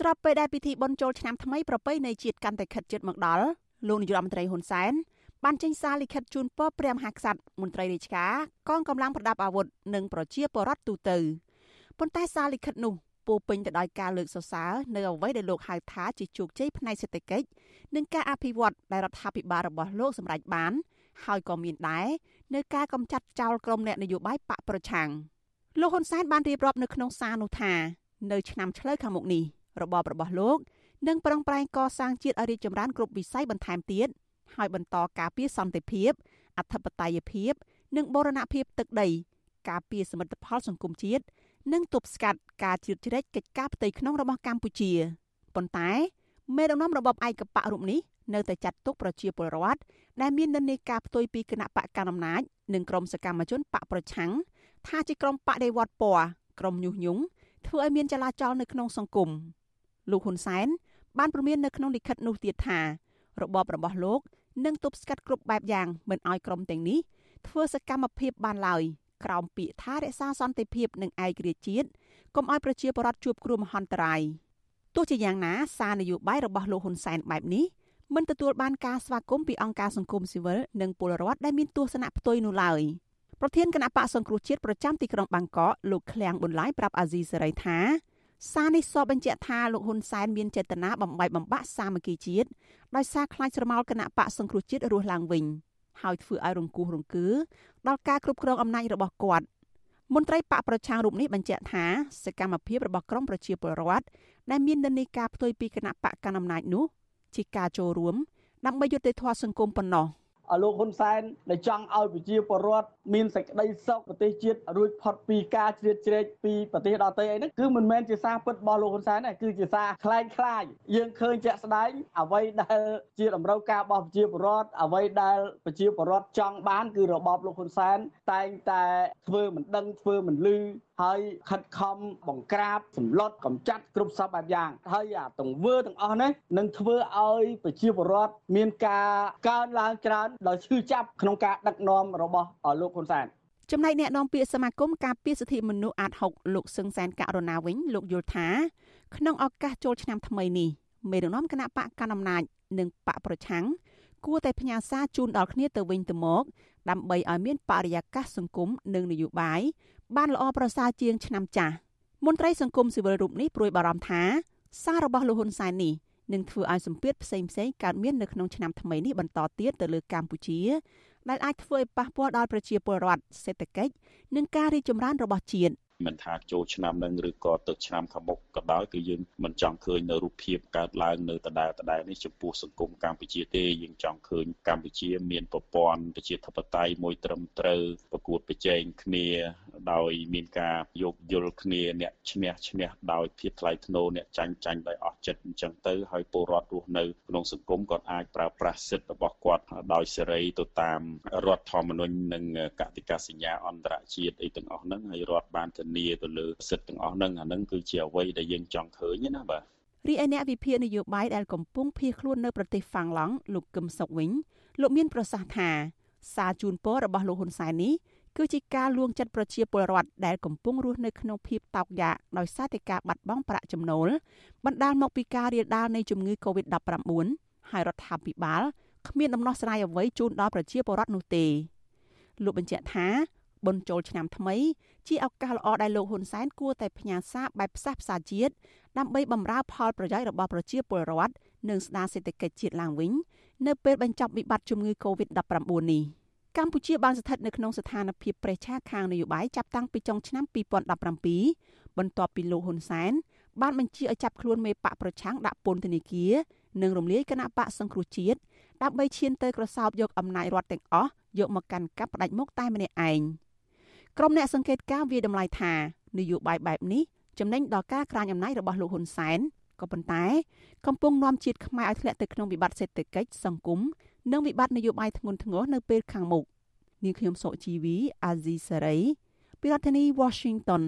ស្របពេលដែលពិធីបុណ្យចូលឆ្នាំថ្មីប្រពៃណីជាតិកាន់តែខិតជិតមកដល់លោកនាយរដ្ឋមន្ត្រីហ៊ុនសែនបានចេញសារលិខិតជូនពរព្រះមហាក្សត្រមន្ត្រីរាជការកងកម្លាំងប្រដាប់អាវុធនិងប្រជាពលរដ្ឋទូទៅប៉ុន្តែសារលិខិតនោះពោពេញទៅដោយការលើកសរសើរនៅអ្វីដែលលោកហៅថាជាជោគជ័យផ្នែកសេដ្ឋកិច្ចនិងការអភិវឌ្ឍដែលរដ្ឋាភិបាលរបស់លោកសម្រេចបាន ហើយក៏មានដែរនៅការកំចាត់ចោលក្រុមអ្នកនយោបាយបកប្រឆាំងលោកហ៊ុនសែនបានរៀបរាប់នៅក្នុងសារនោះថា នៅឆ្នាំឆ្លូវខាងមុខនេះ របបរបស់លោកនឹងប្រឹងប្រែងកសាងជាតិឲ្យរីកចម្រើនគ្រប់វិស័យបន្ថែមទៀតហើយបន្តការពារសន្តិភាពអធិបតេយ្យភាព និងបូរណភាពទឹកដី ការពារសមិទ្ធផលសង្គមជាតិនិងទប់ស្កាត់ការជ្រៀតជ្រែកកិច្ចការផ្ទៃក្នុងរបស់កម្ពុជាប៉ុន្តែមេដឹកនាំរបបឯកបករូបនេះនៅតែចាត់ទុកប្រជាពលរដ្ឋដែលមាននិន្នាការផ្ទុយពីគណៈបកកណ្ដាលអំណាចនិងក្រុមសកម្មជនបកប្រឆាំងថាជាក្រុមបដិវត្តពណ៌ក្រុមញុះញង់ធ្វើឲ្យមានចលាចលនៅក្នុងសង្គម លោកហ៊ុនសែនបានព្រមាននៅក្នុងលិខិតនោះទៀតថារបបរបស់លោកនឹងទប់ស្កាត់គ្រប់បែបយ៉ាងមិនឲ្យក្រុមទាំងនេះធ្វើសកម្មភាពបានឡើយក្រោមពាក្យថារក្សាសន្តិភាពនិងឯករាជ្យជាតិកុំឲ្យប្រជាពលរដ្ឋជួបគ្រោះមហន្តរាយទោះជាយ៉ាងណាសារនយោបាយរបស់លោកហ៊ុនសែនបែបនេះមិនទទួលបានការស្វាគមន៍ពីអង្គការសង្គមស៊ីវិលនិងពលរដ្ឋដែលមានទស្សនៈផ្ទុយនោះឡើយប្រធានគណៈបកសង្គ្រោះជាតិប្រចាំទីក្រុងបាងកកលោកឃ្លាំងប៊ុនឡាយប្រាប់អាស៊ីសេរីថា សារនេះសបបញ្ជាក់ថាលោកហ៊ុនសែនមានចេតនាបំបីបំបាក់សាមគ្គីជាតិដោយសារខ្លាចស្រមោលគណៈបកសង្គ្រោះជាតិរស់ឡើងវិញហើយធ្វើឲ្យរង្គោះរង្គើដល់ការគ្រប់គ្រងអំណាចរបស់គាត់មន្ត្រីបកប្រឆាំងរូបនេះបញ្ជាក់ថាសកម្មភាពរបស់ក្រមប្រជាពលរដ្ឋដែលមាននិន្នាការផ្ទុយពីគណៈបកកណ្ដាលអំណាចនោះជាការចូលរួមដើម្បីយុត្តិធម៌សង្គមប៉ុណ្ណោះ។ លោកហ៊ុនសែនដែលចង់ឲ្យប្រជាពលរដ្ឋមានសេចក្តីសុខប្រទេសជាតិរួចផុតពីការជ្រៀតជ្រែកពីប្រទេសដទៃអីហ្នឹងគឺមិនមែនជាសារពិតរបស់លោកហ៊ុនសែនទេគឺជាសារខ្លែងខ្លាយយើងឃើញជាក់ស្ដែងអ្វីដែលជាតម្រូវការរបស់ប្រជាពលរដ្ឋអ្វីដែលប្រជាពលរដ្ឋចង់បាន គឺរបបលោកហ៊ុនសែនតែងតែធ្វើមិនដឹងធ្វើមិនលឺ ហើយខិតខំបង្ក្រាបសម្លុតកំចាត់គ្រប់សពបែបយ៉ាង ហើយអាទង្វើទាំងអស់នេះនឹងធ្វើឲ្យប្រជាពលរដ្ឋមានការកើនឡើងច្រើនដោយឈឺចាប់ក្នុងការដឹកនាំរបស់លោកហ៊ុនសែនចំណែកអ្នកនាំពាក្យសមាគមការពារសិទ្ធិមនុស្សអាត6លោកសឹងសែនករណាវិញលោកយល់ថា ក្នុងឱកាសចូលឆ្នាំថ្មីនេះមេដឹកនាំគណៈបកកណ្ដាលអំណាចនិងបកប្រឆាំងគួរតែផ្ញើសារជូនដល់គ្នាទៅវិញទៅមក ដើម្បីឲ្យមានបរិយាកាសសង្គមនិងនយោបាយ បានល្អប្រសើរជាងឆ្នាំចាស់មន្ត្រីសង្គមស៊ីវិលរូបនេះព្រួយបារម្ភថាសាររបស់លោកហ៊ុនសែននេះនឹងធ្វើឲ្យសម្ពាធផ្សេងផ្សេងកើតមាននៅក្នុងឆ្នាំថ្មីនេះបន្តទៀតទៅលើកម្ពុជាដែលអាចធ្វើឲ្យប៉ះពាល់ដល់ប្រជាពលរដ្ឋសេដ្ឋកិច្ចនិងការរីកចម្រើនរបស់ជាតិមិនថាចូលឆ្នាំនឹងឬក៏ទៅឆ្នាំខាងមុខក៏ដោយគឺយើងមិនចង់ឃើញនៅរូបភាពកើតឡើងនៅដដែលដដែលនេះចំពោះសង្គមកម្ពុជាទេយើងចង់ឃើញកម្ពុជាមានប្រព័ន្ធប្រជាធិបតេយ្យមួយត្រឹមត្រូវប្រកួតប្រជែងគ្នា ដោយមានការយោគយល់គ្នាអ្នកឈ្នះឈ្នះដោយភាពថ្លៃថ្នូរអ្នកចាញ់ចាញ់ដោយអស់ចិត្តអញ្ចឹងទៅហើយពលរដ្ឋរស់នៅក្នុងសង្គមក៏អាចប្រើប្រាស់សិទ្ធិរបស់គាត់ដោយសេរីទៅតាមរដ្ឋធម្មនុញ្ញនិងកតិកាសញ្ញាអន្តរជាតិអីទាំងអស់ហ្នឹងហើយរដ្ឋបានធានាទៅលើសិទ្ធិទាំងអស់ហ្នឹងអាហ្នឹងគឺជាអ្វីដែលយើងចង់ឃើញណាបាទរីឯអ្នកវិភាគនយោបាយដែលកំពុងភៀសខ្លួននៅប្រទេសហ្វាំងឡង់លោកកឹមសុខវិញលោកមានប្រសាសន៍ថាសារជូនពររបស់លោកហ៊ុនសែននេះ គឺជាការលួងចិត្តប្រជាពលរដ្ឋដែលកំពុងរស់នៅក្នុងភាពតោកយ៉ាកដោយសារតែការបាត់បង់ប្រាក់ចំណូលបណ្ដាលមកពីការរាលដាលនៃជំងឺ Covid-19 ហើយរដ្ឋាភិបាលគ្មានដំណោះស្រាយអ្វីជូនដល់ប្រជាពលរដ្ឋនោះទេលោកបញ្ជាក់ថាបុណ្យចូលឆ្នាំថ្មី ជាឱកាសល្អដែលលោកហ៊ុនសែនគួរតែផ្ញើសារបែបផ្សះផ្សាជាតិដើម្បីបម្រើផលប្រយោជន៍របស់ប្រជាពលរដ្ឋនិងស្ដារសេដ្ឋកិច្ចជាតិឡើងវិញ នៅពេលបញ្ចប់វិបត្តិជំងឺ Covid-19 នេះ កម្ពុជាបានស្ថិតនៅក្នុងស្ថានភាពប្រេះឆាខាងនយោបាយចាប់តាំងពីចុងឆ្នាំ2017បន្ទាប់ពីលោកហ៊ុនសែនបានបញ្ជាឲ្យចាប់ខ្លួនមេបកប្រឆាំងដាក់ពន្ធនាគារនិងរំលាយគណៈបកសង្គ្រោះជាតិដើម្បីឈានទៅក្រសោបយកអំណាចរដ្ឋទាំងអស់យកមកកាន់កាប់ផ្ដាច់មុខតែម្នាក់ឯង។ក្រុមអ្នកសង្កេតការណ៍វាតម្លៃថានយោបាយបែបនេះចំណេញដល់ការក្រាញអំណាចរបស់លោកហ៊ុនសែនក៏ប៉ុន្តែកំពុងនាំជាតិខ្មែរឲ្យធ្លាក់ទៅក្នុងវិបត្តិសេដ្ឋកិច្ចសង្គម និងវិបត្តិនយោបាយធ្ងន់ធ្ងរនៅពេលខាងមុខនាងខ្ញុំសុជីវីអាស៊ីសេរីពីរដ្ឋធានី Washington